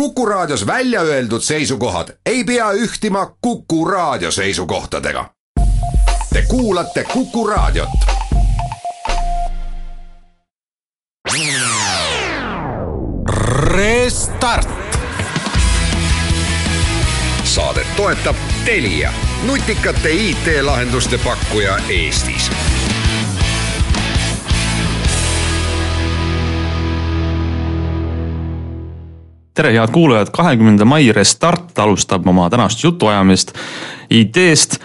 Kuku Raadios välja öeldud seisukohad ei pea ühtima Kuku Raadio seisukohtadega. Te kuulate Kuku Raadiot. Restart. saadet toetab Telia, nutikate IT-lahenduste pakkuja Eestis tere, head kuulajad, kahekümnenda mai Restart alustab oma tänast jutuajamist IT-st,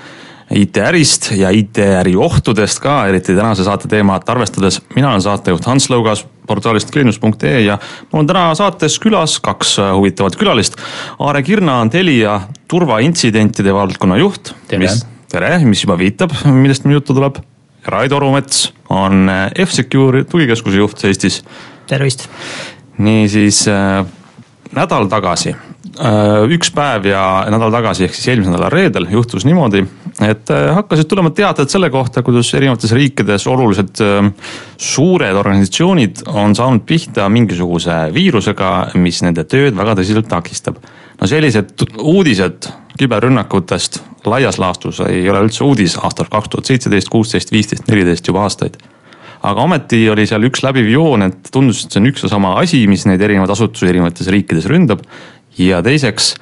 IT-ärist ja IT-äri ohtudest ka, eriti tänase saate teemat arvestades. mina olen saatejuht Hans Lõugas portaalist geenius.ee ja mul on täna saates külas kaks huvitavat külalist. Aare Kirna on Telia turvaintsidentide valdkonna juht. tere, tere, mis juba viitab, millest meil juttu tuleb. Raido Orumets on F-Secure tugikeskuse juht Eestis. tervist. niisiis nädal tagasi, äh, üks päev ja nädal tagasi, ehk siis eelmise nädala reedel juhtus niimoodi, et äh, hakkasid tulema teated selle kohta, kuidas erinevates riikides olulised äh, suured organisatsioonid on saanud pihta mingisuguse viirusega, mis nende tööd väga tõsiselt takistab. no sellised uudised küberrünnakutest laias laastus ei ole üldse uudis aastal kaks tuhat seitseteist, kuusteist, viisteist, neliteist juba aastaid aga ometi oli seal üks läbiv joon, et tundus, et see on üks ja sama asi, mis neid erinevaid asutusi erinevates riikides ründab. ja teiseks,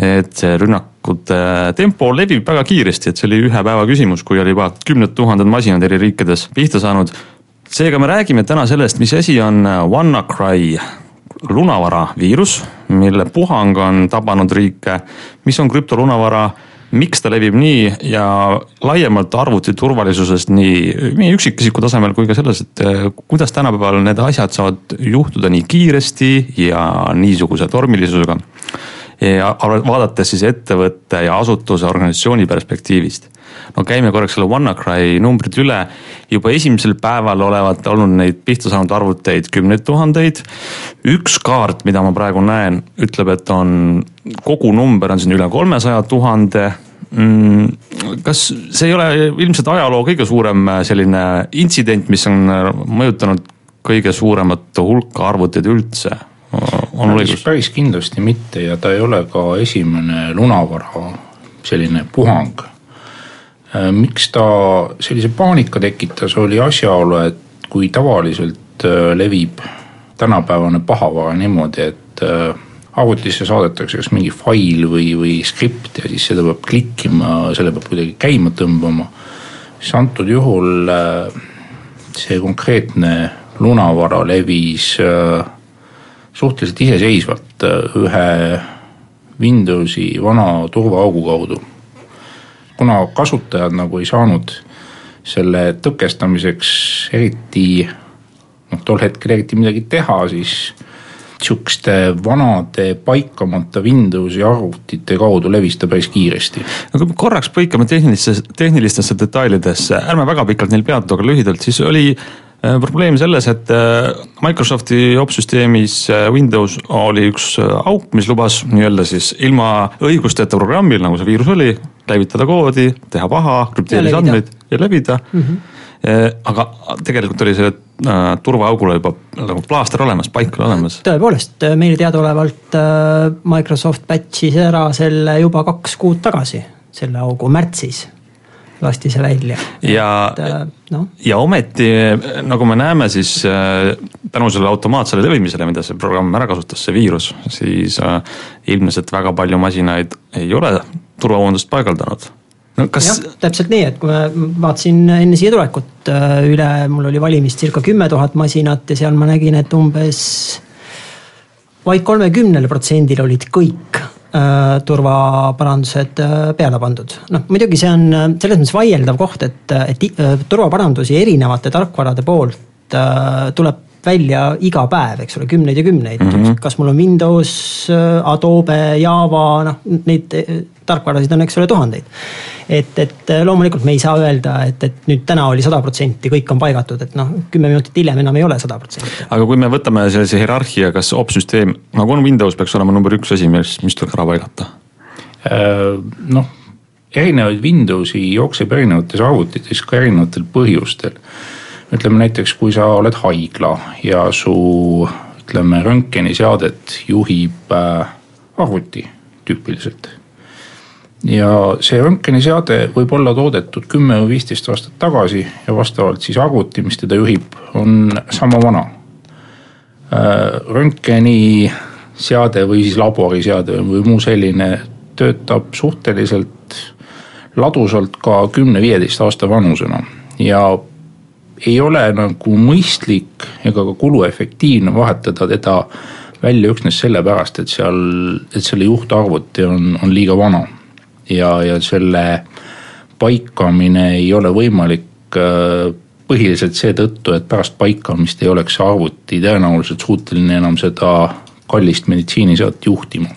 et see rünnakute tempo levib väga kiiresti, et see oli ühe päeva küsimus, kui oli juba kümned tuhanded masinad eri riikides pihta saanud. seega me räägime täna sellest, mis asi on WannaCry lunavara viirus, mille puhang on tabanud riike, mis on krüptolunavara miks ta levib nii ja laiemalt arvuti turvalisusest nii, nii üksikisiku tasemel kui ka selles, et eh, kuidas tänapäeval need asjad saavad juhtuda nii kiiresti ja niisuguse tormilisusega. ja vaadates siis ettevõtte ja asutuse organisatsiooni perspektiivist no käime korraks selle WannaCry numbrid üle. juba esimesel päeval olevat olnud neid pihta saanud arvuteid kümneid tuhandeid. üks kaart, mida ma praegu näen, ütleb, et on kogunumber on siin üle kolmesaja tuhande kas see ei ole ilmselt ajaloo kõige suurem selline intsident, mis on mõjutanud kõige suuremat hulka arvuteid üldse? on mul õigus? päris kindlasti mitte ja ta ei ole ka esimene lunavara selline puhang Äh, miks ta sellise paanika tekitas, oli asjaolu, et kui tavaliselt äh, levib tänapäevane pahavara niimoodi, et äh, arvutisse saadetakse kas mingi fail või, või skript ja siis seda peab klikkima, selle peab kuidagi käima tõmbama. siis antud juhul see konkreetne lunavara levis suhteliselt iseseisvalt ühe Windowsi vana turvaaugu kaudu kuna kasutajad nagu ei saanud selle tõkestamiseks eriti noh, tol hetkel eriti midagi teha, siis sihukeste vanade paikamata Windowsi arvutite kaudu levis ta päris kiiresti. no kui korraks põikame tehnilistesse, tehnilistesse detailidesse, ärme väga pikalt neil peatu, aga lühidalt, siis oli Äh, probleem selles, et äh, Microsofti opsüsteemis äh, Windows oli üks auk, mis lubas nii-öelda siis ilma õigusteta programmil, nagu see viirus oli, käivitada koodi, teha paha, krüpteerida andmeid ja levida mm. -hmm. Aga tegelikult oli see turvaaugule juba nagu plaaster olemas, paik oli olemas. tõepoolest, meile teadaolevalt Microsoft patch'is ära selle juba kaks kuud tagasi, selle augu märtsis lasti see välja. ja, äh, no. ja ometi nagu me näeme, siis äh, tänu sellele automaatsele levimisele, mida see programm ära kasutas, see viirus, siis äh, ilmselt väga palju masinaid ei ole turvavõimendust paigaldanud no kas. täpselt nii, et kui ma vaatasin enne siia tulekut üle, mul oli valimist circa kümme tuhat masinat ja seal ma nägin, et umbes vaid kolmekümnele protsendile olid kõik Äh, turvaparandused äh, peale pandud. noh, muidugi see on äh, selles mõttes vaieldav koht, et, et turvaparandusi erinevate tarkvarade poolt tuleb välja iga päev, eks ole, kümneid ja kümneid mm. -hmm. kas mul on Windows, Adobe, Java, noh neid tarkvarasid on, eks ole, tuhandeid et, et loomulikult me ei saa öelda, et, et nüüd täna oli sada protsenti, kõik on paigatud, et noh, kümme minutit hiljem enam ei ole sada protsenti. aga kui me võtame sellise hierarhia, kas opsüsteem nagu on Windows, peaks olema number üks asi, mis, mis tuleks ära paigata? Äh, noh, erinevaid Windowsi jookseb erinevates arvutites ka erinevatel põhjustel. ütleme näiteks, kui sa oled haigla ja su ütleme röntgeniseadet juhib äh, arvuti tüüpiliselt. Ja see röntgeniseade võib olla toodetud kümme või viisteist aastat tagasi ja vastavalt siis arvuti, mis teda juhib, on sama vana. Äh, röntgeniseade või siis laboriseade või muu selline töötab suhteliselt ladusalt ka kümne-viieteist aasta vanusena ja ei ole nagu mõistlik ega ka kuluefektiivne vahetada teda välja üksnes sellepärast, et seal, et selle juhtarvuti on, on liiga vana. Ja, ja selle paikamine ei ole võimalik äh, põhiliselt seetõttu, et pärast paikamist ei oleks arvuti tõenäoliselt suuteline enam seda kallist meditsiiniseadet juhtima.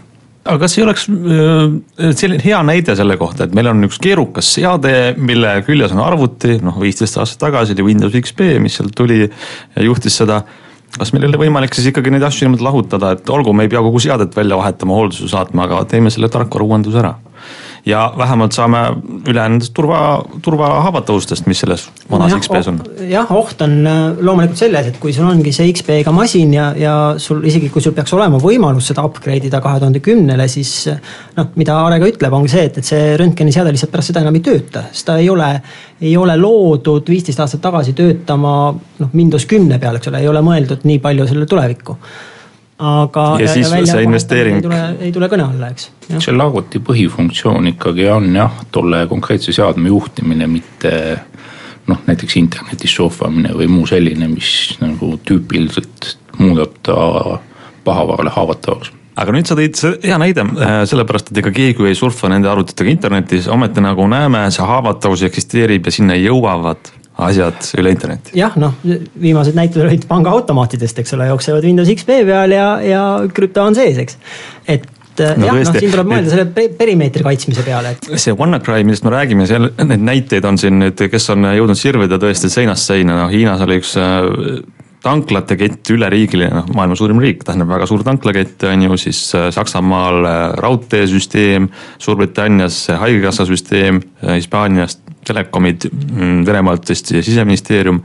Aga kas ei oleks äh, selline hea näide selle kohta, et meil on üks keerukas seade, mille küljes on arvuti, noh viisteist aastat tagasi oli Windows XP, mis sealt tuli ja juhtis seda. Kas meil ei ole võimalik siis ikkagi neid asju niimoodi lahutada, et olgu, me ei pea kogu seadet välja vahetama, hoolduse saatma, aga teeme selle tarkvarauuenduse ära ja vähemalt saame üle nendest turva, turvahaavatavustest, mis selles vanas no XP-s on. jah, oht on äh, loomulikult selles, et kui sul ongi see XP-ga masin ja, ja sul isegi, kui sul peaks olema võimalus seda upgrade ida kahe tuhande kümnele, siis noh, mida Aare ka ütleb, ongi see, et, et see röntgeniseade lihtsalt pärast seda enam ei tööta, sest ta ei ole, ei ole loodud viisteist aastat tagasi töötama noh, Windows kümne peal, eks ole, ei ole mõeldud nii palju selle tulevikku aga. ja, ja siis ja see investeering. ei tule, ei tule kõne alla, eks. selle arvuti põhifunktsioon ikkagi on jah, tolle konkreetse seadme juhtimine, mitte noh, näiteks internetis surfamine või muu selline, mis nagu tüüpiliselt muudab ta pahavarale haavatavaks aga nüüd sa tõid hea näide, äh, sellepärast et ega keegi ei surfa nende arvutitega internetis, ometi nagu näeme, see haavatavus eksisteerib ja sinna jõuavad asjad üle interneti. jah, noh viimased näited olid pangaautomaatidest, eks ole, jooksevad Windows XP peal ja, ja krüpto on sees, eks. et no, jah, noh siin tuleb mõelda selle perimeetri kaitsmise peale, et. see WannaCry, millest me räägime, seal neid näiteid on siin nüüd, kes on jõudnud sirvida tõesti seinast seina, noh Hiinas oli üks äh, tanklate kett üleriigiline, noh maailma suurim riik, tähendab väga suur tanklakett on ju, siis äh, Saksamaal raudteesüsteem, Suurbritannias haigekassa süsteem, äh, Hispaanias telekomid, mm, Venemaalt vist siseministeerium.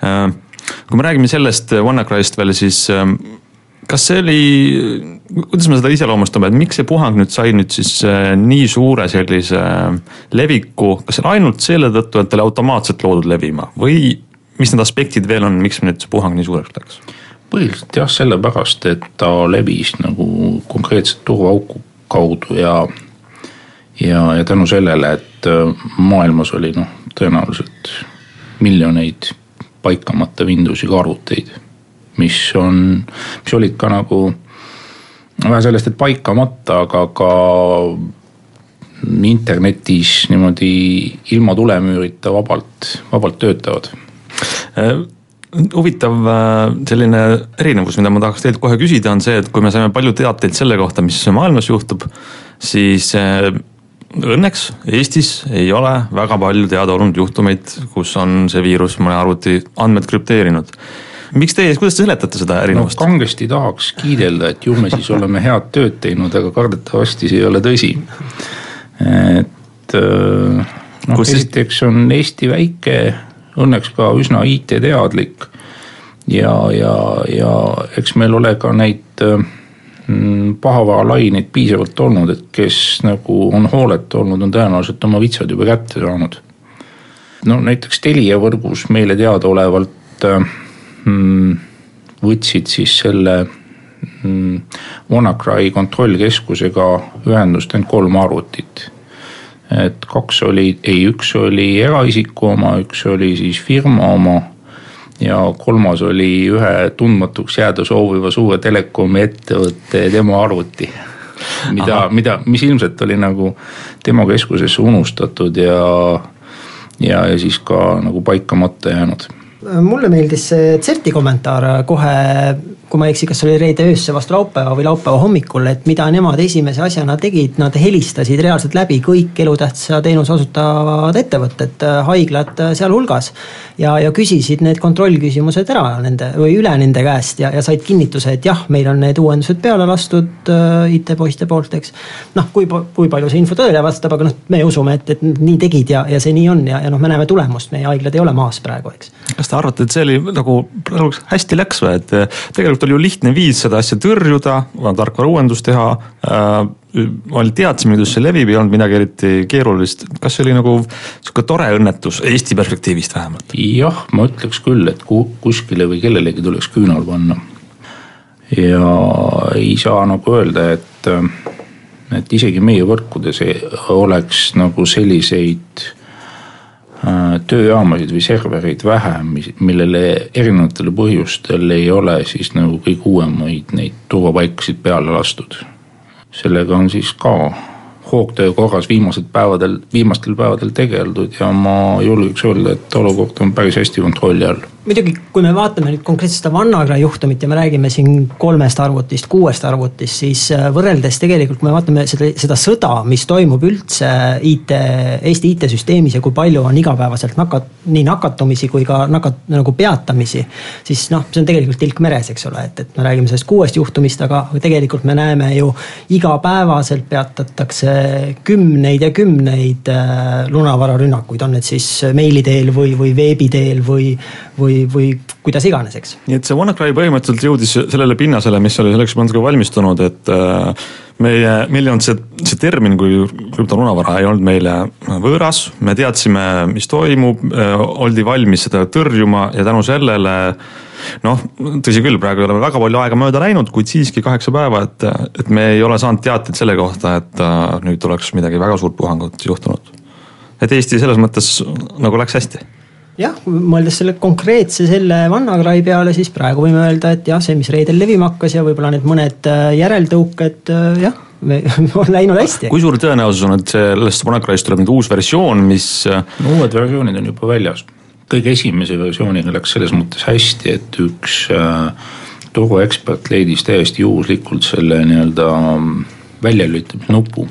kui me räägime sellest WannaCryst veel, siis kas see oli, kuidas me seda iseloomustame, et miks see puhang nüüd sai nüüd siis nii suure sellise leviku, kas see on ainult selle tõttu, et ta oli automaatselt loodud levima või mis need aspektid veel on, miks nüüd see puhang nii suureks läks? põhiliselt jah, sellepärast, et ta levis nagu konkreetselt turvaauku kaudu ja, ja, ja tänu sellele, et äh, maailmas oli noh, tõenäoliselt miljoneid paikamata Windowsiga arvuteid, mis on, mis olid ka nagu vähe sellest, et paikamata, aga ka internetis niimoodi ilma tulemüürita vabalt, vabalt töötavad. Äh, huvitav äh, selline erinevus, mida ma tahaks teilt kohe küsida, on see, et kui me saime palju teateid selle kohta, mis maailmas juhtub, siis õnneks Eestis ei ole väga palju teada olnud juhtumeid, kus on see viirus mõne arvuti andmed krüpteerinud miks teie, kuidas te seletate seda erinevust no,? kangesti tahaks kiidelda, et ju me siis oleme head tööd teinud, aga kardetavasti see ei ole tõsi. et noh, esiteks on Eesti väike õnneks ka üsna IT-teadlik. ja, ja, ja eks meil ole ka neid mm, pahavaralaineid piisavalt olnud, et kes nagu on hooletu olnud, on tõenäoliselt oma vitsad juba kätte saanud. no näiteks Telia võrgus meile teadaolevalt mm, võtsid siis selle mm, WannaCry kontrollkeskusega ühendust ainult kolm arvutit et kaks oli, ei, üks oli eraisiku oma, üks oli siis firma oma. Ja kolmas oli ühe tundmatuks jääda sooviva suure telekomi ettevõtte demo arvuti. mida, mida, mis ilmselt oli nagu demokeskusesse unustatud ja, ja, ja siis ka nagu paikamata jäänud mulle meeldis see CERT-i kommentaar kohe kui ma ei eksi, kas oli reede öösse vastu laupäeva või laupäeva hommikul, et mida nemad esimese asjana tegid, nad helistasid reaalselt läbi kõik elutähtsa teenuse osutavad ettevõtted, haiglad sealhulgas. ja, ja küsisid need kontrollküsimused ära nende või üle nende käest ja, ja said kinnituse, et jah, meil on need uuendused peale lastud äh, IT-poiste poolt, eks. noh, kui, kui palju see info tõele vastab, aga noh, me usume, et, et nii tegid ja, ja see nii on ja, ja noh, me näeme tulemust, meie haiglad ei ole maas praegu, eks. Kas te arvate, et see oli nagu praegu hästi läks või, et äh, tegelikult oli ju lihtne viis seda asja tõrjuda, tarkvara uuendust teha äh,. teadsime, kuidas see levib, ei olnud midagi eriti keerulist, kas see oli nagu sihuke tore õnnetus Eesti perspektiivist vähemalt? jah, ma ütleks küll, et kuskile või kellelegi tuleks küünal panna. ja ei saa nagu öelda, et, et isegi meie võrkudes oleks nagu selliseid tööjaamasid või servereid vähem, millele erinevatel põhjustel ei ole siis nagu kõige uuemaid neid turvapaikasid peale lastud. sellega on siis ka hoogtöö korras viimased päevadel, viimastel päevadel tegeldud ja ma julgeks öelda, et olukord on päris hästi kontrolli all muidugi, kui me vaatame nüüd konkreetselt seda Vannagra juhtumit ja me räägime siin kolmest arvutist, kuuest arvutist, siis äh, võrreldes tegelikult, kui me vaatame seda, seda sõda, mis toimub üldse IT, Eesti IT-süsteemis ja kui palju on igapäevaselt nakat-, nii nakatumisi kui ka nakat-, nagu peatamisi. siis noh, see on tegelikult tilk meres, eks ole, et, et me räägime sellest kuuest juhtumist, aga tegelikult me näeme ju igapäevaselt peatatakse kümneid ja kümneid äh, lunavararünnakuid, on need siis meili teel või, või veebi teel või, või või, või kuidas iganes, eks. nii et see WannaCry põhimõtteliselt jõudis sellele pinnasele, mis oli selleks natuke valmistunud, et äh, meie, meil ei olnud see, see termin kui krüptonunavara ei olnud meile võõras, me teadsime, mis toimub, äh, oldi valmis seda tõrjuma ja tänu sellele noh, tõsi küll, praegu ei ole väga palju aega mööda läinud, kuid siiski kaheksa päeva, et, et me ei ole saanud teateid selle kohta, et äh, nüüd oleks midagi väga suurt puhangut juhtunud. et Eesti selles mõttes nagu läks hästi jah, mõeldes selle konkreetse selle Vannagrai peale, siis praegu võime öelda, et jah, see, mis reedel levima hakkas ja võib-olla need mõned äh, järeltõuked äh, jah, on läinud hästi. kui suur tõenäosus on, et sellest Vannagraist tuleb nüüd uus versioon, mis no,? Äh, uued versioonid on juba väljas. kõige esimese versiooniga läks selles mõttes hästi, et üks äh, turuekspert leidis täiesti juhuslikult selle nii-öelda mm, väljalülitamisnupu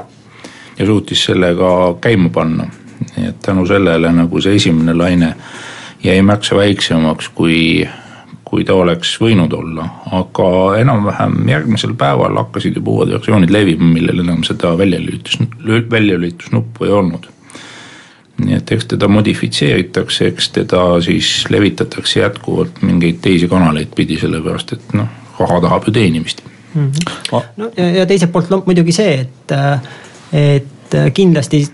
ja suutis selle ka käima panna nii et tänu sellele nagu see esimene laine jäi märksa väiksemaks, kui, kui ta oleks võinud olla. aga enam-vähem järgmisel päeval hakkasid juba uued versioonid levima, millel enam seda väljalülitus, väljalülitusnuppu ei olnud. nii et eks teda modifitseeritakse, eks teda siis levitatakse jätkuvalt mingeid teisi kanaleid pidi, sellepärast et noh, raha tahab ju teenimist mm. -hmm. no ja, ja teiselt poolt no, muidugi see, et, et kindlasti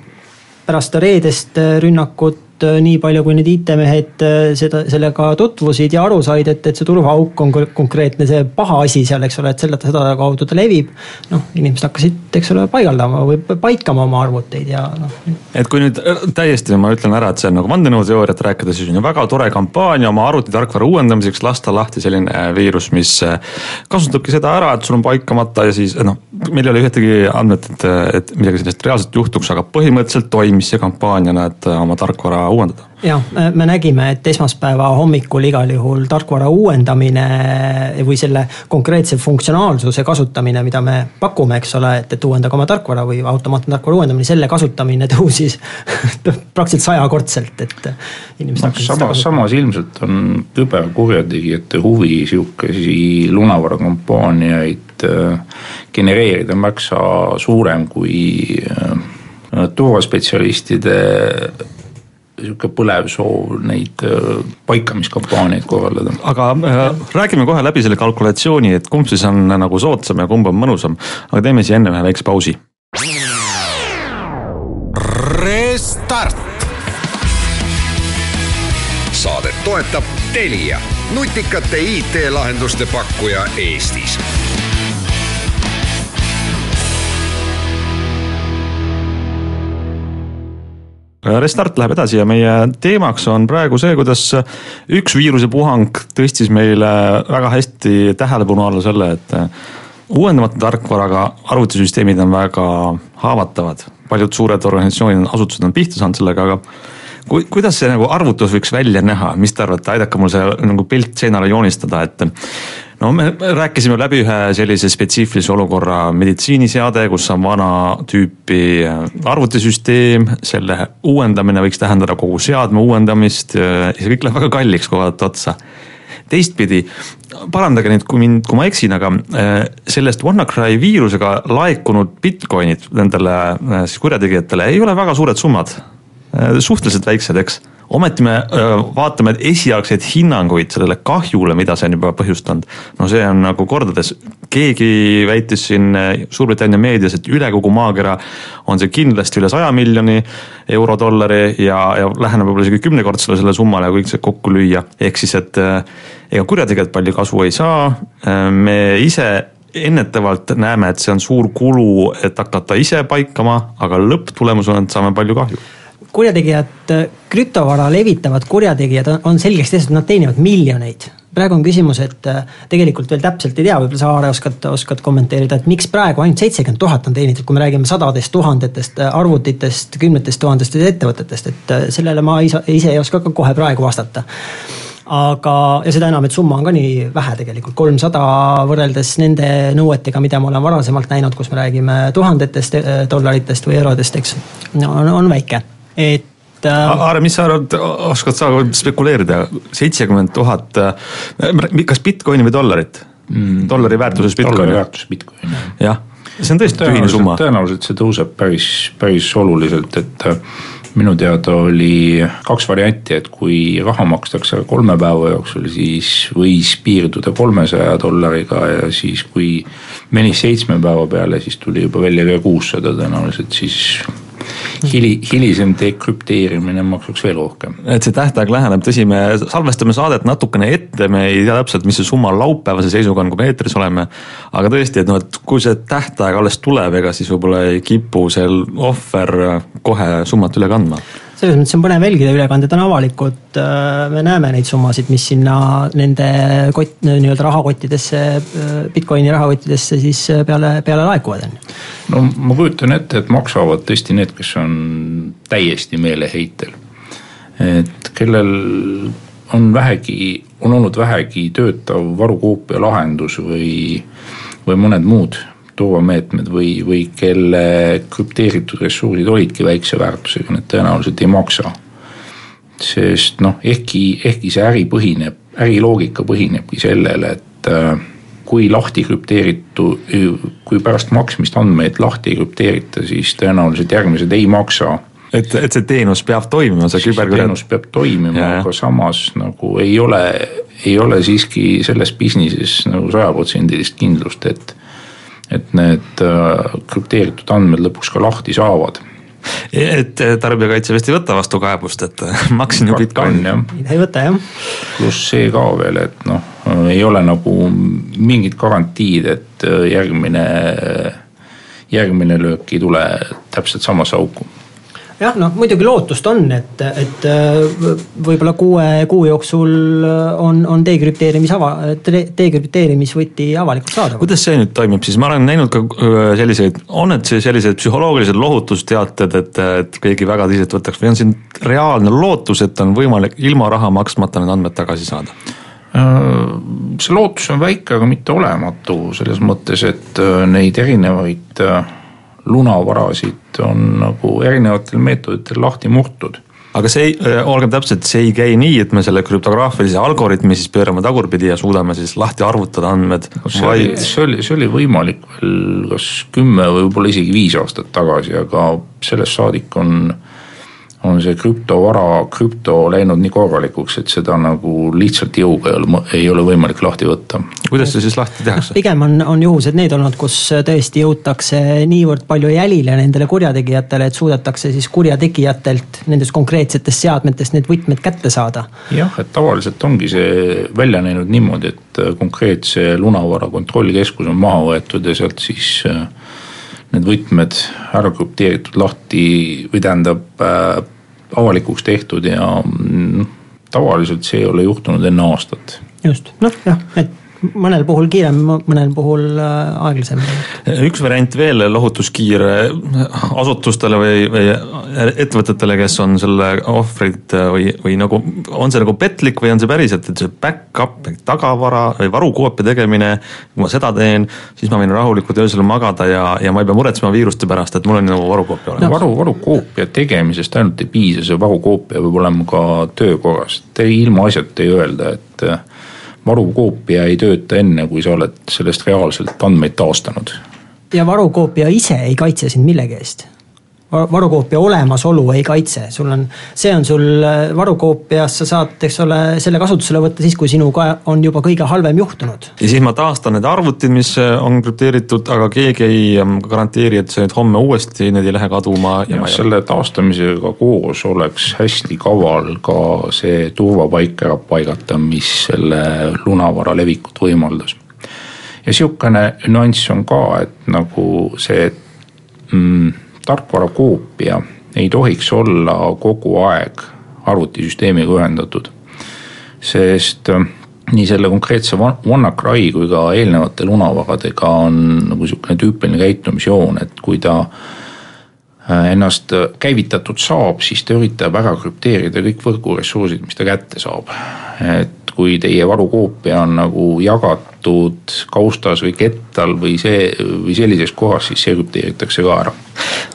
pärast reedest rünnakut Äh, nii palju, kui need IT-mehed äh, seda, sellega tutvusid ja aru said, et, et see turvaauk on konkreetne see paha asi seal, eks ole, et selle, seda kaudu ta levib. noh, inimesed hakkasid, eks ole, paigaldama või paikama oma arvuteid ja noh. et kui nüüd äh, täiesti ma ütlen ära, et see on nagu vandenõuteooriat rääkida, siis on ju väga tore kampaania oma arvutitarkvara uuendamiseks lasta lahti selline viirus, mis kasutabki seda ära, et sul on paikamata ja siis noh, meil ei ole ühtegi andmet, et, et midagi sellist reaalselt juhtuks, aga põhimõtteliselt toimis see kampaania, et oma tarkvara uuendada. jah, me nägime, et esmaspäeva hommikul igal juhul tarkvara uuendamine või selle konkreetse funktsionaalsuse kasutamine, mida me pakume, eks ole, et, et uuendage oma tarkvara või automaatne tarkvara uuendamine, selle kasutamine tõusis praktiliselt sajakordselt, et inimesed hakkasid no, samas, samas ilmselt on küberkurjategijate huvi sihukesi lunavara-kampaaniaid äh, genereerida märksa suurem kui äh, turvaspetsialistide sihuke põlev soov neid äh, paikamiskampaaniaid korraldada. aga äh, räägime kohe läbi selle kalkulatsiooni, et kumb siis on nagu soodsam ja kumb on mõnusam. aga teeme siis enne ühe väikse pausi. Restart. saadet toetab Telia, nutikate IT-lahenduste pakkuja Eestis Restart läheb edasi ja meie teemaks on praegu see, kuidas üks viirusepuhang tõstis meile väga hästi tähelepanu alla selle, et uuendamata tarkvaraga arvutisüsteemid on väga haavatavad. paljud suured organisatsioonid, asutused on pihta saanud sellega, aga ku, kuidas see nagu arvutus võiks välja näha, mis te arvate, aidake mul see nagu pilt seinale joonistada, et no me rääkisime läbi ühe sellise spetsiifilise olukorra meditsiiniseade, kus on vana tüüpi arvutisüsteem, selle uuendamine võiks tähendada kogu seadme uuendamist ja see kõik läheb väga kalliks, kui vaadata otsa. Teistpidi, parandage nüüd, kui mind, kui ma eksin, aga äh, sellest WannaCry viirusega laekunud Bitcoinid nendele äh, siis kurjategijatele ei ole väga suured summad. Äh, suhteliselt väiksed, eks ometi me öö, vaatame esialgseid hinnanguid sellele kahjule, mida see on juba põhjustanud. no see on nagu kordades, keegi väitis siin Suurbritannia meedias, et üle kogu maakera on see kindlasti üle saja miljoni euro, dollari ja, ja läheneb võib-olla isegi kümnekordsele selle summale, kui kõik see kokku lüüa. ehk siis, et ega kurjategijad palju kasu ei saa, me ise ennetavalt näeme, et see on suur kulu, et hakata ise paikama, aga lõpptulemusena saame palju kahju kurjategijad, krüptovara levitavad kurjategijad on, selgeks tehtud, nad teenivad miljoneid. praegu on küsimus, et äh, tegelikult veel täpselt ei tea, võib-olla sa Aare oskad, oskad kommenteerida, et miks praegu ainult seitsekümmend tuhat on teenitud, kui me räägime sadadest tuhandetest äh, arvutitest, kümnetest tuhandestest ettevõtetest, et äh, sellele ma ise, ise ei oska ka kohe praegu vastata aga, ja seda enam, et summa on ka nii vähe tegelikult, kolmsada võrreldes nende nõuetega, mida ma olen varasemalt näinud, kus me räägime tuhandetest dollaritest või eurodest, eks. no on, on väike et äh, Aare, mis sa arvad, oskad sa spekuleerida, seitsekümmend tuhat, äh, kas Bitcoini või dollarit mm.? dollari väärtuses Bitcoini? dollari väärtuses Bitcoini. jah, see on tõesti tühine summa. tõenäoliselt see tõuseb päris, päris oluliselt, et äh, minu teada oli kaks varianti, et kui raha makstakse kolme päeva jooksul, siis võis piirduda kolmesaja dollariga ja siis kui menis seitsme päeva peale, siis tuli juba välja ka kuussada tõenäoliselt, siis hili, hilisem dekrüpteerimine maksaks veel rohkem. et see tähtaeg läheneb, tõsi, me salvestame saadet natukene ette, me ei tea täpselt, mis see summa laupäevase seisuga on, kui me eetris oleme. aga tõesti, et noh, et kui see tähtaeg alles tuleb, ega siis võib-olla ei kipu see ohver kohe summat üle kandma selles mõttes on põnev jälgida, ülekanded on avalikud, äh, me näeme neid summasid, mis sinna nende kott, nii-öelda rahakottidesse, äh, Bitcoini rahakottidesse siis äh, peale, peale laekuvad, on no ma kujutan ette, et maksavad tõesti need, kes on täiesti meeleheitel. et kellel on vähegi, on olnud vähegi töötav varukoopia lahendus või, või mõned muud turvameetmed või, või kelle krüpteeritud ressursid olidki väikse väärtusega, need tõenäoliselt ei maksa. sest noh, ehkki, ehkki see äri põhineb, äriloogika põhinebki sellele, et äh, kui lahti krüpteeritu, kui pärast maksmist andmeid lahti ei krüpteerita, siis tõenäoliselt järgmised ei maksa et, et see teenus peab toimima, see küberküber. teenus peab toimima, aga samas nagu ei ole, ei ole siiski selles business'is nagu sajaprotsendilist kindlust, et et need äh, krüpteeritud andmed lõpuks ka lahti saavad et tarbijakaitse vist ei võta vastu kaebust, et maksin ju Bitcoini. ei võta jah. pluss see ka veel, et noh, ei ole nagu mingit garantiid, et äh, järgmine, järgmine löök ei tule täpselt samasse auku jah, noh muidugi lootust on, et, et äh, võib-olla kuue kuu jooksul on, on dekrüpteerimis ava, dekrüpteerimisvõti avalikult saadaval. kuidas see nüüd toimib siis, ma olen näinud ka äh, selliseid, on need sellised psühholoogilised lohutusteated, et, et keegi väga tõsiselt võtaks või on siin reaalne lootus, et on võimalik ilma raha maksmata need andmed tagasi saada? Äh, see lootus on väike, aga mitte olematu selles mõttes, et neid erinevaid lunavarasid on nagu erinevatel meetoditel lahti murtud aga see ei, olgem täpsed, see ei käi nii, et me selle krüptograafilise algoritmi siis pöörame tagurpidi ja suudame siis lahti arvutada andmed no,. vaid... oli, see oli, see oli võimalik veel kas kümme või võib-olla isegi viis aastat tagasi, aga sellest saadik on on see krüptovara, krüpto läinud nii korralikuks, et seda nagu lihtsalt jõuga ei ole, ei ole võimalik lahti võtta. kuidas see siis lahti tehakse? pigem on, on juhused need olnud, kus tõesti jõutakse niivõrd palju jälile nendele kurjategijatele, et suudetakse siis kurjategijatelt nendest konkreetsetest seadmetest need võtmed kätte saada. jah, et tavaliselt ongi see välja näinud niimoodi, et konkreetse lunavara kontrollkeskus on maha võetud ja sealt siis need võtmed ära krüpteeritud lahti või tähendab äh, avalikuks tehtud ja noh, tavaliselt see ei ole juhtunud enne aastat. just, noh jah, et mõnel puhul kiirem, mõnel puhul äh, aeglasem. üks variant veel lohutuskiir asutustele või, või ettevõtetele, kes on selle ohvrid või, või nagu, on see nagu petlik või on see päriselt, et see back-up ehk tagavara või varukoopia tegemine. kui ma seda teen, siis ma võin rahulikult öösel magada ja, ja ma ei pea muretsema viiruste pärast, et mul on nagu varukoopia olemas no,. varu, varukoopia tegemisest ainult ei piisa, see varukoopia peab olema ka töökorras, et ilmaasjata ei öelda, et varukoopia ei tööta enne, kui sa oled sellest reaalselt andmeid taastanud. ja varukoopia ise ei kaitse sind millegi eest varukoopia olemasolu ei kaitse, sul on, see on sul varukoopias, sa saad, eks ole, selle kasutusele võtta siis, kui sinuga on juba kõige halvem juhtunud. ja siis ma taastan need arvutid, mis on krüpteeritud, aga keegi ei ähm, garanteeri, et see nüüd homme uuesti, need ei lähe kaduma. ja, ja selle taastamisega koos oleks hästi kaval ka see turvapaik ära paigata, mis selle lunavara levikut võimaldas. ja sihukene nüanss on ka, et nagu see mm, tarkvara koopia ei tohiks olla kogu aeg arvutisüsteemiga ühendatud. sest äh, nii selle konkreetse WannaCry kui ka eelnevate lunavaradega on nagu sihukene tüüpiline käitumisjoon, et kui ta äh, ennast käivitatud saab, siis ta üritab ära krüpteerida kõik võrguressursid, mis ta kätte saab. Et kui teie varukoopia on nagu jagatud kaustas või kettal või see või sellises kohas, siis see krüpteeritakse ka ära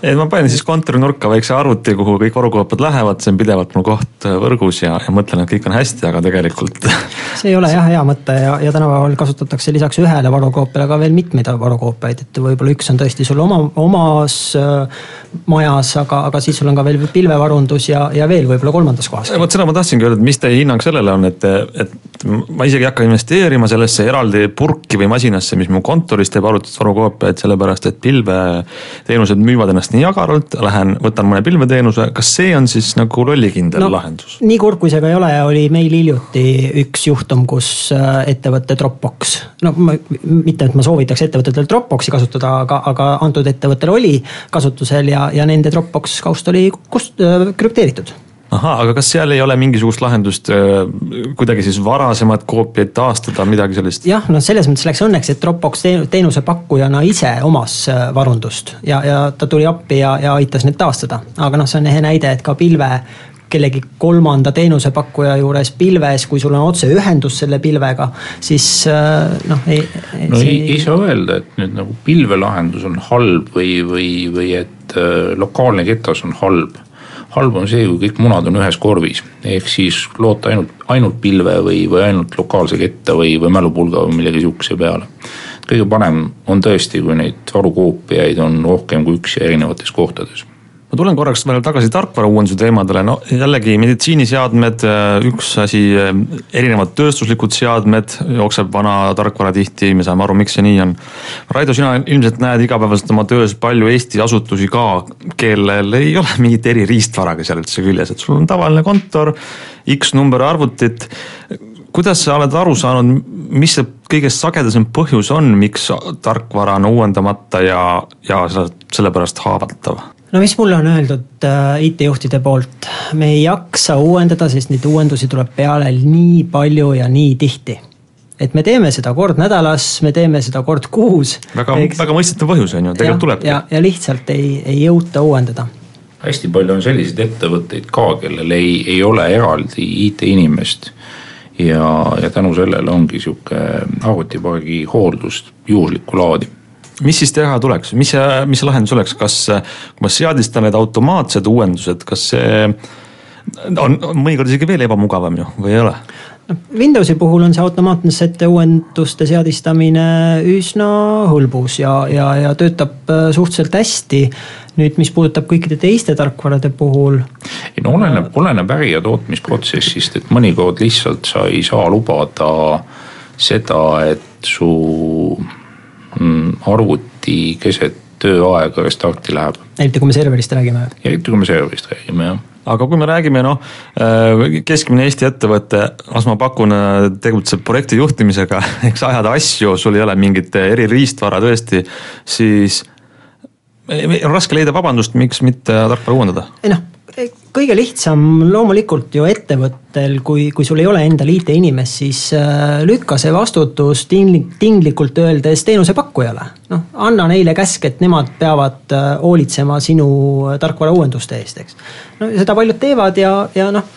et ma panen siis kontorinurka väikse arvuti, kuhu kõik varukoopiad lähevad, see on pidevalt mul koht äh, võrgus ja, ja mõtlen, et kõik on hästi, aga tegelikult. see ei ole jah hea mõte ja, ja tänapäeval kasutatakse lisaks ühele varukoopiale ka veel mitmeid varukoopiaid, et võib-olla üks on tõesti sul oma, omas äh, majas, aga, aga siis sul on ka veel pilvevarundus ja, ja veel võib-olla kolmandas kohas. vot seda ma tahtsingi öelda, et mis teie hinnang sellele on, et, et ma isegi ei hakka investeerima sellesse eraldi purki või masinasse, mis mu kontoris teeb arvutit varukoopiaid, sellepärast et pilveteenused müüvad ennast nii agaralt, lähen võtan mõne pilveteenuse, kas see on siis nagu lollikindel no, lahendus? nii kurb kui see ka ei ole, oli meil hiljuti üks juhtum, kus äh, ettevõte Dropbox, no ma, mitte, et ma soovitaks ettevõtetel Dropboxi kasutada, aga, aga antud ettevõttel oli kasutusel ja, ja nende Dropbox kaust oli kust-, äh, krüpteeritud ahaa, aga kas seal ei ole mingisugust lahendust äh, kuidagi siis varasemat koopiaid taastada, midagi sellist? jah, no selles mõttes läks õnneks, et Dropbox teenusepakkujana ise omas äh, varundust ja, ja ta tuli appi ja, ja aitas need taastada. aga noh, see on ehe näide, et ka pilve kellegi kolmanda teenusepakkuja juures pilves, kui sul on otseühendus selle pilvega, siis äh, noh, ei. no ei, ei, ei saa öelda, et nüüd nagu pilvelahendus on halb või, või, või et äh, lokaalne ketas on halb halb on see, kui kõik munad on ühes korvis, ehk siis loota ainult, ainult pilve või, või ainult lokaalse ketta või, või mälupulga või millegi sihukese peale. kõige parem on tõesti, kui neid varukoopiaid on rohkem kui üks ja erinevates kohtades ma tulen korraks veel tagasi tarkvarauuenduse teemadele, no jällegi meditsiiniseadmed, üks asi, erinevad tööstuslikud seadmed, jookseb vana tarkvara tihti, me saame aru, miks see nii on. Raido, sina ilmselt näed igapäevaselt oma töös palju Eesti asutusi ka, kellel ei ole mingit eririistvaraga seal üldse küljes, et sul on tavaline kontor, X number arvutit kuidas sa oled aru saanud, mis see kõige sagedasem põhjus on, miks tarkvara on uuendamata ja, ja sellepärast haavatav? No mis mulle on öeldud äh, IT-juhtide poolt, me ei jaksa uuendada, sest neid uuendusi tuleb peale nii palju ja nii tihti. et me teeme seda kord nädalas, me teeme seda kord kuus. väga, väga mõistetav põhjus on ju, tegelikult tulebki. ja, ja lihtsalt ei, ei jõuta uuendada hästi palju on selliseid ettevõtteid ka, kellel ei, ei ole eraldi IT-inimest. ja, ja tänu sellele ongi sihuke arvutipargi hooldus juhuslikku laadi mis siis teha tuleks, mis see, mis lahendus oleks, kas, kui ma seadistan need automaatsed uuendused, kas see on, on mõnikord isegi veel ebamugavam ju või ei ole? Windowsi puhul on see automaatsete uuenduste seadistamine üsna hõlbus ja, ja, ja töötab äh, suhteliselt hästi. nüüd, mis puudutab kõikide teiste tarkvarade puhul. ei no oleneb, oleneb äri ja tootmisprotsessist, et mõnikord lihtsalt sa ei saa lubada seda, et su arvuti keset tööaega restarti läheb. eriti kui me serverist räägime. eriti kui me serverist räägime jah aga kui me räägime noh, äh, keskmine Eesti ettevõte, las ma pakun, äh, tegutseb projekti juhtimisega, eks ajada asju, sul ei ole mingit eririistvara tõesti, siis on raske leida vabandust, miks mitte tarkvara uuendada. ei noh, kõige lihtsam loomulikult ju ettevõttel, kui, kui sul ei ole endal IT-inimest, siis äh, lükka see vastutus ting-, tinglikult öeldes teenusepakkujale. noh, anna neile käsk, et nemad peavad äh, hoolitsema sinu tarkvara uuenduste eest, eks. no seda paljud teevad ja, ja noh.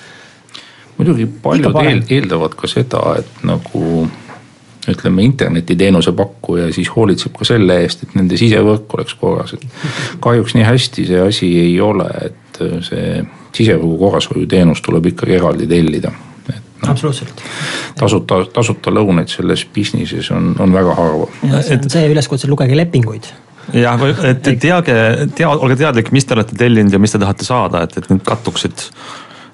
muidugi paljud eel, eeldavad ka seda, et nagu ütleme, internetiteenuse pakkuja siis hoolitseb ka selle eest, et nende sisevõrk oleks korras, et kahjuks nii hästi see asi ei ole, et see sisevõrgu korrashoiuteenus tuleb ikkagi eraldi tellida. No, absoluutselt. tasuta, tasuta lõunaid selles business'is on, on väga harva. see on see üleskutse, lugege lepinguid jah, et teage, tea, olge teadlik, mis te olete tellinud ja mis te tahate saada, et, et need kattuksid.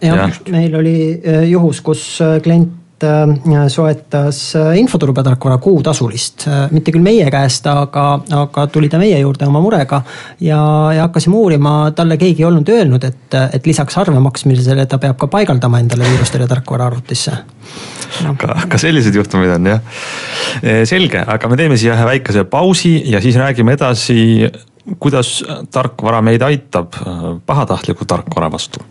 jah, meil oli äh, juhus, kus äh, klient äh, soetas infoturbetarkvara kuutasulist, mitte küll meie käest, aga, aga tuli ta meie juurde oma murega. ja, ja hakkasime uurima, talle keegi ei olnud öelnud, et, et lisaks arve maksmisele ta peab ka paigaldama endale viirustõrjetarkvara arvutisse no.. ka, ka selliseid juhtumeid on jah. selge, aga me teeme siia ühe väikese pausi ja siis räägime edasi, kuidas tarkvara meid aitab pahatahtliku tarkvara vastu.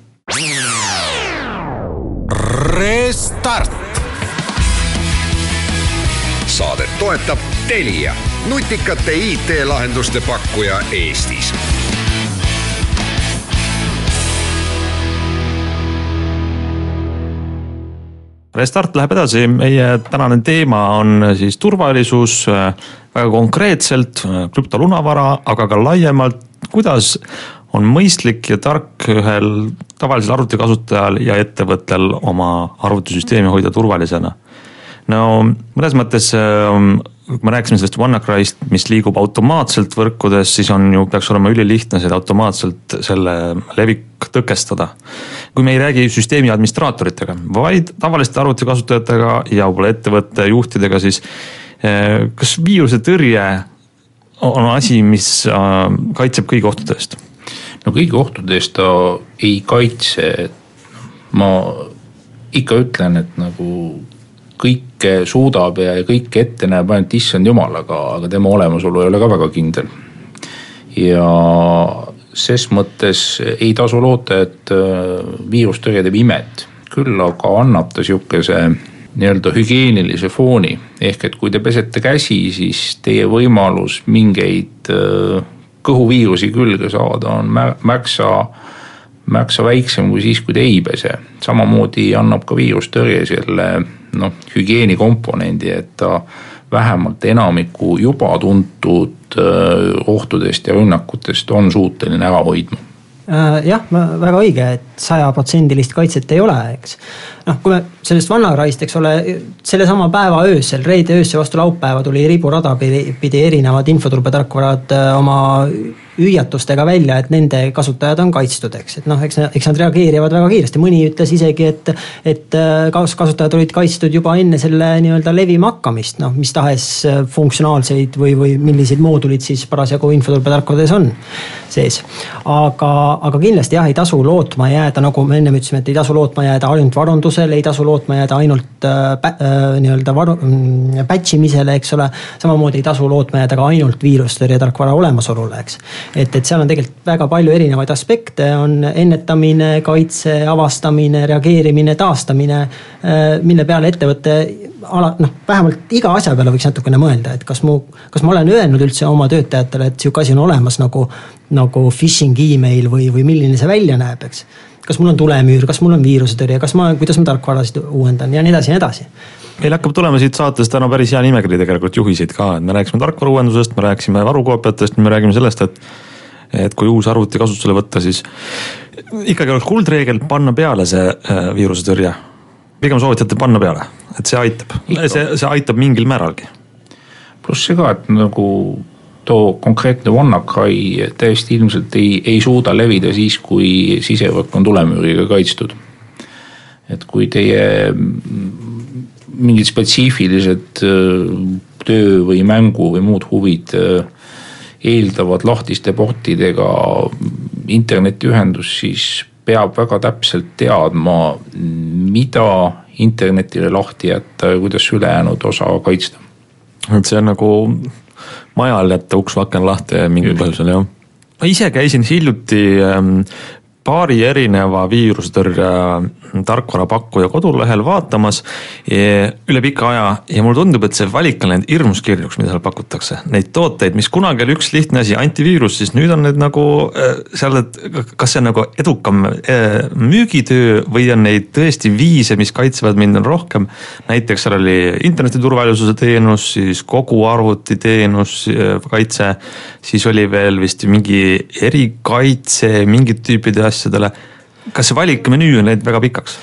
Restart. Saadet toetab Telia, nutikate IT-lahenduste pakkuja Eestis. Restart läheb edasi, meie tänane teema on siis turvalisus väga konkreetselt, krüptolunavara, aga ka laiemalt, kuidas on mõistlik ja tark ühel tavalisel arvutikasutajal ja ettevõttel oma arvutisüsteemi hoida turvalisena. No mõnes mõttes kui me rääkisime sellest WannaCryst, mis liigub automaatselt võrkudes, siis on ju, peaks olema ülilihtne seda automaatselt selle levik tõkestada. kui me ei räägi süsteemi administraatoritega, vaid tavaliste arvutikasutajatega ja võib-olla ettevõtte juhtidega, siis eh, kas viiruse tõrje on asi, mis äh, kaitseb kõigi ohtude eest? no kõigi ohtude eest ta ei kaitse, ma ikka ütlen, et nagu kõike suudab ja kõike ette näeb ainult issand jumal, aga, aga tema olemasolu ei ole ka väga kindel. ja ses mõttes ei tasu loota, et äh, viirustõrje teeb imet, küll aga annab ta sihukese nii-öelda hügieenilise fooni. ehk et kui te pesete käsi, siis teie võimalus mingeid äh, kõhuviirusi külge saada on märksa märksa väiksem kui siis, kui te ei pese. samamoodi annab ka viirustõrje selle noh, hügieenikomponendi, et ta vähemalt enamiku juba tuntud äh, ohtudest ja rünnakutest on suuteline ära hoidma äh, jah, väga õige, et sajaprotsendilist kaitset ei ole, eks. noh, kui me sellest vannaraist, eks ole, sellesama päeva öösel, reede öösel vastu laupäeva tuli riburada pidi erinevad infoturbetarkvarad äh, oma hüüatustega välja, et nende kasutajad on kaitstud, eks, et noh, eks, eks nad reageerivad väga kiiresti, mõni ütles isegi, et, et äh, kasutajad olid kaitstud juba enne selle nii-öelda levima hakkamist, noh, mis tahes äh, funktsionaalseid või, või milliseid moodulid siis parasjagu infoturbetarkvades on sees. aga, aga kindlasti jah, ei tasu lootma jääda, nagu me ennem ütlesime, et ei tasu lootma jääda ainult varundusele, ei tasu lootma jääda ainult äh, äh, nii-öelda varu- batch imisele, eks ole. samamoodi ei tasu lootma jääda ka ainult viirustõrjetarkvara olemasolule, eks et, et seal on tegelikult väga palju erinevaid aspekte, on ennetamine, kaitse, avastamine, reageerimine, taastamine. Äh, mille peale ettevõte ala, noh, vähemalt iga asja peale võiks natukene mõelda, et kas mu, kas ma olen öelnud üldse oma töötajatele, et sihuke asi on olemas nagu, nagu phishing email või, või milline see välja näeb, eks? Kas mul on tulemüür, kas mul on viirusetõrje, kas ma, kuidas ma tarkvarasid uuendan ja nii edasi ja nii edasi. Meil hakkab tulema siit saatest täna päris hea nimekiri tegelikult juhiseid ka, et me rääkisime tarkvara uuendusest, me rääkisime varukoopiatest, me räägime sellest, et et kui uus arvuti kasutusele võtta, siis ikkagi oleks kuldreegel panna peale see äh, viirusetõrje. pigem soovitate panna peale, et see aitab, see, see aitab mingil määralgi. pluss see ka, et nagu too konkreetne WannaCry täiesti ilmselt ei, ei suuda levida siis, kui sisevõrk on tulemüüriga kaitstud. et kui teie mingid spetsiifilised äh, töö või mängu või muud huvid äh, eeldavad lahtiste portidega internetiühendust, siis peab väga täpselt teadma, mida internetile lahti jätta ja kuidas ülejäänud osa kaitsta. et see on nagu majal jätta uks või aken lahti mingil põhjusel jah ma ise käisin hiljuti ähm, paari erineva viirusetõrje tarkvarapakkuja kodulehel vaatamas üle pika aja ja mulle tundub, et see valik on läinud hirmus kirjuks, mida seal pakutakse. Neid tooteid, mis kunagi oli üks lihtne asi, antiviirus, siis nüüd on need nagu äh, seal, et kas see on nagu edukam äh, müügitöö või on neid tõesti viise, mis kaitsevad mind, on rohkem. näiteks seal oli interneti turvalisuse teenus, siis kogu arvutiteenus, äh, kaitse, siis oli veel vist mingi erikaitse mingit tüüpide asjadele kas see valik menüü on läinud väga pikaks?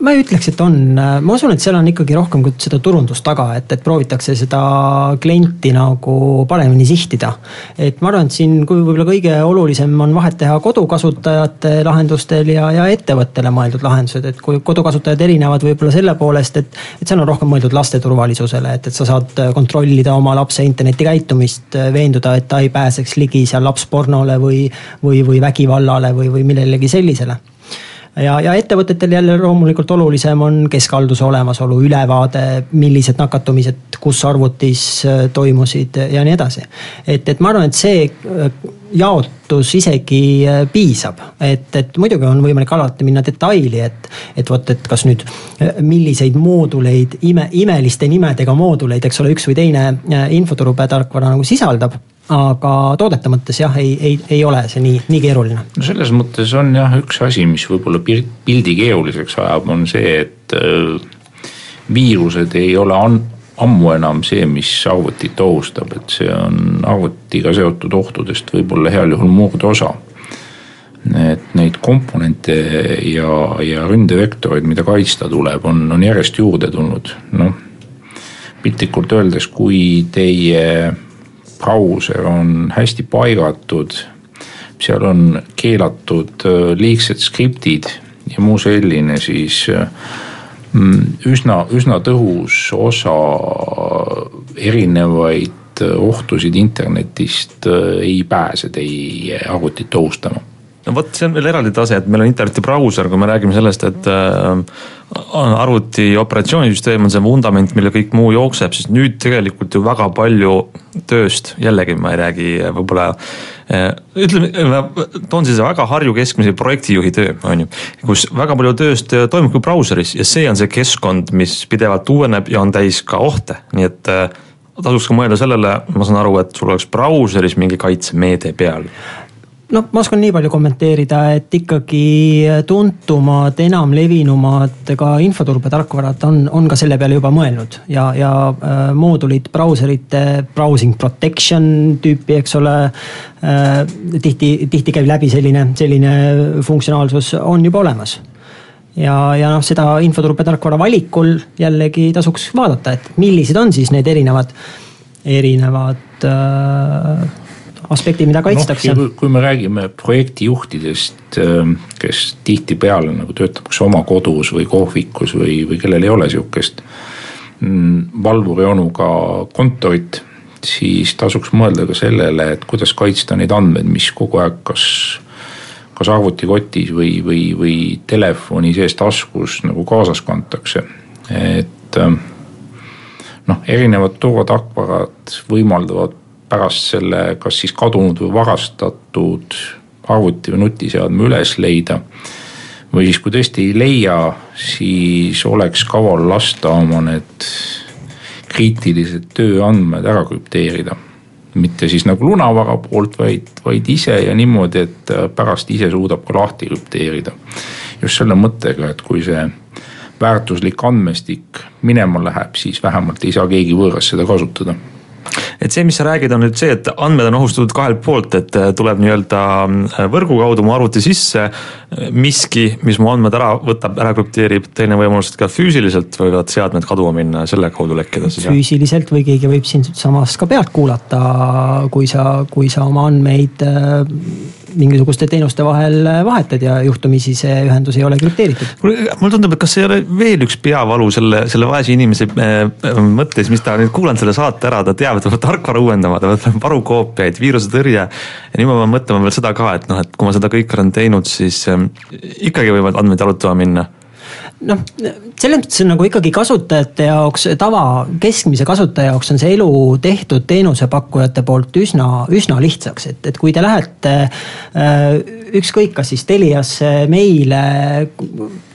ma ei ütleks, et on, ma usun, et seal on ikkagi rohkem seda turundust taga, et, et proovitakse seda klienti nagu paremini sihtida. et ma arvan, et siin võib-olla kõige olulisem on vahet teha kodukasutajate lahendustel ja, ja ettevõttele mõeldud lahendused, et kui kodukasutajad erinevad võib-olla selle poolest, et. et seal on rohkem mõeldud laste turvalisusele, et, et sa saad kontrollida oma lapse internetikäitumist, veenduda, et ta ei pääseks ligi seal lapspornole või, või, või vägivallale või, või millelegi sellisele ja, ja ettevõtetel jälle loomulikult olulisem on keskhalduse olemasolu, ülevaade, millised nakatumised kus arvutis äh, toimusid ja nii edasi. et, et ma arvan, et see äh, jaotus isegi äh, piisab, et, et muidugi on võimalik alati minna detaili, et, et vot, et kas nüüd milliseid mooduleid, ime, imeliste nimedega mooduleid, eks ole, üks või teine infoturutarkvara nagu sisaldab aga toodete mõttes jah, ei, ei, ei ole see nii, nii keeruline. no selles mõttes on jah, üks asi, mis võib-olla pildi keeruliseks ajab, on see, et äh, viirused ei ole an-, ammu enam see, mis arvutit ohustab, et see on arvutiga seotud ohtudest võib-olla heal juhul murdosa. et neid komponente ja, ja ründevektoreid, mida kaitsta tuleb, on, on järjest juurde tulnud, noh piltlikult öeldes, kui teie brauser on hästi paigatud. seal on keelatud äh, liigsed skriptid ja muu selline, siis äh, mm, üsna, üsna tõhus osa erinevaid äh, ohtusid internetist ei pääse teie arvutit ohustama no vot, see on veel eraldi tase, et meil on internetibrauser, kui me räägime sellest, et äh, arvuti operatsioonisüsteem on see vundament, millel kõik muu jookseb, siis nüüd tegelikult ju väga palju tööst, jällegi ma ei räägi võib-olla äh,. ütleme, toon siis väga Harju keskmise projektijuhi töö, on ju, kus väga palju tööst toimubki brauseris ja see on see keskkond, mis pidevalt uueneb ja on täis ka ohte, nii et äh, tasuks ka mõelda sellele, ma saan aru, et sul oleks brauseris mingi kaitsemeede peal noh, ma oskan nii palju kommenteerida, et ikkagi tuntumad, enamlevinumad ka infoturbetarkvarad on, on ka selle peale juba mõelnud ja, ja äh, moodulid brauserite browsing protection tüüpi, eks ole äh,. tihti, tihti käib läbi selline, selline funktsionaalsus on juba olemas ja, ja noh, seda infoturbetarkvara valikul jällegi tasuks vaadata, et millised on siis need erinevad, erinevad äh, aspekti, mida kaitstakse no,. kui me räägime projektijuhtidest, ähm, kes tihtipeale nagu töötab kas oma kodus või kohvikus või, või kellel ei ole sihukest mm, valvuri onuga kontorit, siis tasuks mõelda ka sellele, et kuidas kaitsta neid andmeid, mis kogu aeg kas kas arvutikotis või, või, või telefoni sees taskus nagu kaasas kantakse, et ähm, noh, erinevad turvatarkvarad võimaldavad pärast selle kas siis kadunud või varastatud arvuti või nutiseadme üles leida. või siis, kui tõesti ei leia, siis oleks kaval lasta oma need kriitilised tööandmed ära krüpteerida. mitte siis nagu lunavara poolt, vaid, vaid ise ja niimoodi, et pärast ise suudab ka lahti krüpteerida. just selle mõttega, et kui see väärtuslik andmestik minema läheb, siis vähemalt ei saa keegi võõras seda kasutada et see, mis sa räägid, on nüüd see, et andmed on ohustatud kahelt poolt, et äh, tuleb nii-öelda äh, võrgu kaudu mu arvuti sisse miski, mis mu andmed ära võtab, ära krüpteerib, teine võimalus, et ka füüsiliselt võivad seadmed kaduma minna ja selle kaudu lekkida siis. füüsiliselt või keegi võib sind samas ka pealt kuulata, kui sa, kui sa oma andmeid äh, mingisuguste teenuste vahel vahetad ja juhtumisi see ühendus ei ole krüpteeritud. mulle tundub, et kas ei ole veel üks peavalu selle, selle vaese inimese äh, mõttes, mis ta nüüd kuulanud selle saate ära, ta teab, et ta peab tarkvara uuendama, ta peab varukoopiaid, viirusetõrje. ja nüüd ma pean mõtlema veel seda ka, et noh, et kui ma seda kõike olen teinud, siis äh, ikkagi võivad andmed jalutama minna noh, selles mõttes nagu ikkagi kasutajate jaoks, tava keskmise kasutaja jaoks on see elu tehtud teenusepakkujate poolt üsna, üsna lihtsaks, et, et kui te lähete äh, ükskõik, kas siis Teliasse, meile,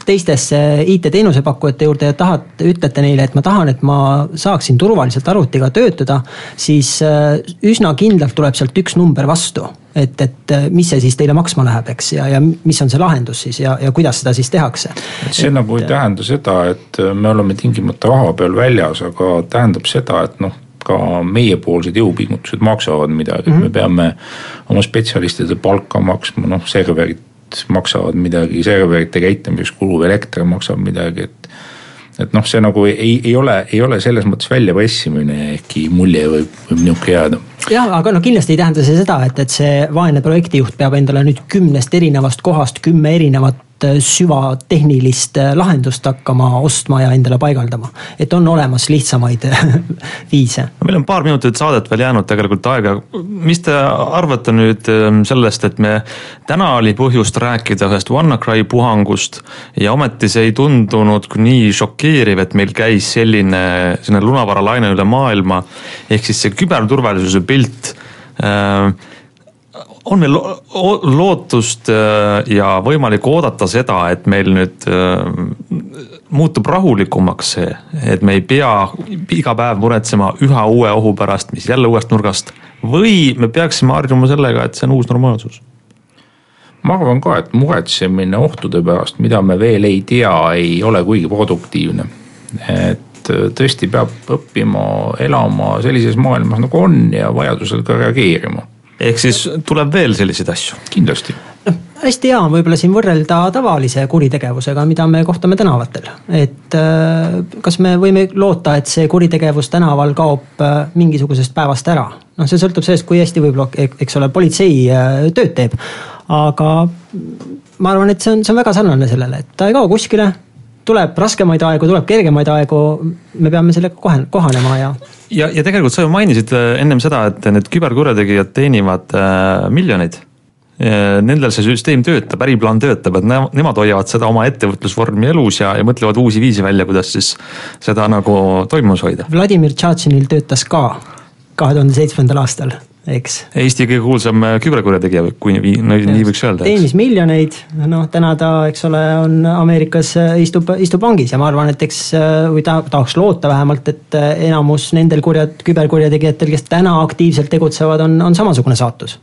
teistesse IT-teenusepakkujate juurde ja tahate, ütlete neile, et ma tahan, et ma saaksin turvaliselt arvutiga töötada, siis äh, üsna kindlalt tuleb sealt üks number vastu et, et äh, mis see siis teile maksma läheb, eks, ja, ja mis on see lahendus siis ja, ja kuidas seda siis tehakse. see et, nagu ei tähenda seda, et äh, me oleme tingimata raha peal väljas, aga tähendab seda, et noh ka meiepoolsed jõupingutused maksavad midagi mm, -hmm. me mhm. peame oma spetsialistide palka maksma, noh serverit maksavad midagi, serverite käitlemiseks kuluv elekter maksab midagi, et et noh, see nagu ei, ei ole, ei ole selles mõttes väljapressimine, ehkki mulje võib, võib niisugune jääda. Jah, aga no kindlasti ei tähenda see seda, et, et see vaene projektijuht peab endale nüüd kümnest erinevast kohast kümme erinevat Äh, süvatehnilist äh, lahendust hakkama ostma ja endale paigaldama. et on olemas lihtsamaid viise. meil on paar minutit saadet veel jäänud tegelikult aega. mis te arvate nüüd ähm, sellest, et me, täna oli põhjust rääkida ühest WannaCry puhangust ja ometi see ei tundunud nii šokeeriv, et meil käis selline, selline lunavaralaine üle maailma. ehk siis see küberturvalisuse pilt äh, on meil lootust äh, ja võimalik oodata seda, et meil nüüd äh, muutub rahulikumaks see, et me ei pea iga päev muretsema üha uue ohu pärast, mis jälle uuest nurgast. või me peaksime harjuma sellega, et see on uus normaalsus? ma arvan ka, et muretsemine ohtude pärast, mida me veel ei tea, ei ole kuigi produktiivne. et äh, tõesti peab õppima elama sellises maailmas nagu on ja vajadusel ka reageerima ehk siis tuleb veel selliseid asju? kindlasti. noh, hästi hea on võib-olla siin võrrelda tavalise kuritegevusega, mida me kohtame tänavatel. et äh, kas me võime loota, et see kuritegevus tänaval kaob äh, mingisugusest päevast ära? noh, see sõltub sellest, kui hästi võib-olla, eks ole, politsei äh, tööd teeb. aga ma arvan, et see on, see on väga sarnane sellele, et ta ei kao kuskile tuleb raskemaid aegu, tuleb kergemaid aegu, me peame sellega kohe, kohanema ja. ja, ja tegelikult sa ju mainisid äh, ennem seda, et need küberkurjategijad teenivad äh, miljoneid. Nendel see süsteem töötab, äriplaan töötab, et nemad hoiavad seda oma ettevõtlusvormi elus ja, ja mõtlevad uusi viise välja, kuidas siis seda nagu toimumas hoida. Vladimir Tšatšinil töötas ka kahe tuhande seitsmendal aastal eks. Eesti kõige kuulsam äh, küberkurjategija, kui nii, nii võiks öelda. teenis miljoneid, noh täna ta, eks ole, on Ameerikas, äh, istub, istub vangis ja ma arvan, et eks äh, või ta tahaks loota vähemalt, et enamus nendel kurjad, küberkurjategijatel, kes täna aktiivselt tegutsevad, on, on samasugune saatus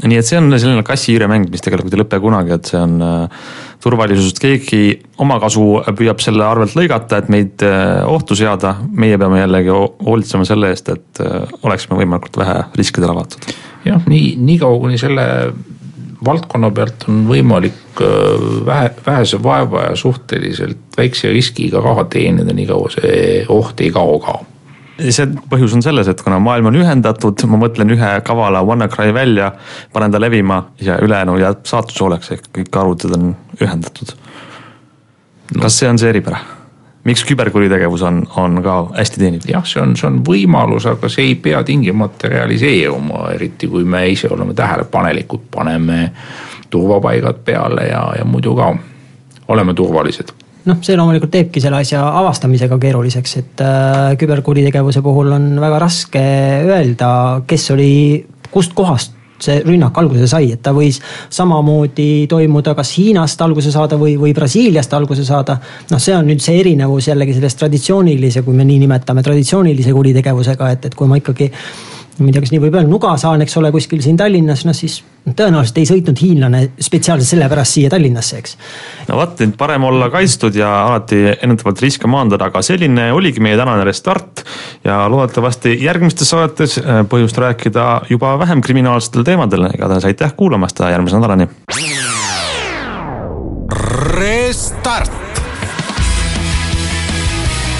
nii et see on selline kassi-hiire mäng, mis tegelikult ei lõpe kunagi, et see on äh, turvalisusest, keegi omakasu püüab selle arvelt lõigata, et meid äh, ohtu seada. meie peame jällegi hoolitsema selle eest, et äh, oleksime võimalikult vähe riskidele avatud. jah, nii, niikaua kuni selle valdkonna pealt on võimalik vähe, vähese vaeva ja suhteliselt väikse riskiga raha teenida, nii kaua see oht ei kao ka see põhjus on selles, et kuna maailm on ühendatud, ma mõtlen ühe kavala WannaCry välja, panen ta levima ja ülejäänu jääb saatuse hooleks, ehk kõik arvutid on ühendatud no.. kas see on see eripära? miks küberkuritegevus on, on ka hästi teeniv? jah, see on, see on võimalus, aga see ei pea tingimata realiseeruma, eriti kui me ise oleme tähelepanelikud, paneme turvapaigad peale ja, ja muidu ka oleme turvalised noh, see loomulikult teebki selle asja avastamisega keeruliseks, et äh, küberkuritegevuse puhul on väga raske öelda, kes oli, kust kohast see rünnak alguse sai, et ta võis samamoodi toimuda kas Hiinast alguse saada või, või Brasiiliast alguse saada. noh, see on nüüd see erinevus jällegi sellest traditsioonilise, kui me nii nimetame, traditsioonilise kuritegevusega, et, et kui ma ikkagi ma ei tea, kas nii võib öelda, nuga saan, eks ole, kuskil siin Tallinnas, noh siis tõenäoliselt ei sõitnud hiinlane spetsiaalselt sellepärast siia Tallinnasse, eks. no vot, et parem olla kaitstud ja alati ennetavalt riske maandada, aga selline oligi meie tänane restart. ja loodetavasti järgmistes saadetes äh, põhjust rääkida juba vähem kriminaalsetel teemadel, igatahes aitäh kuulamast ja järgmise nädalani. Restart.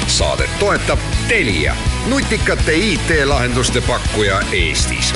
saadet toetab Telia nutikate IT-lahenduste pakkuja Eestis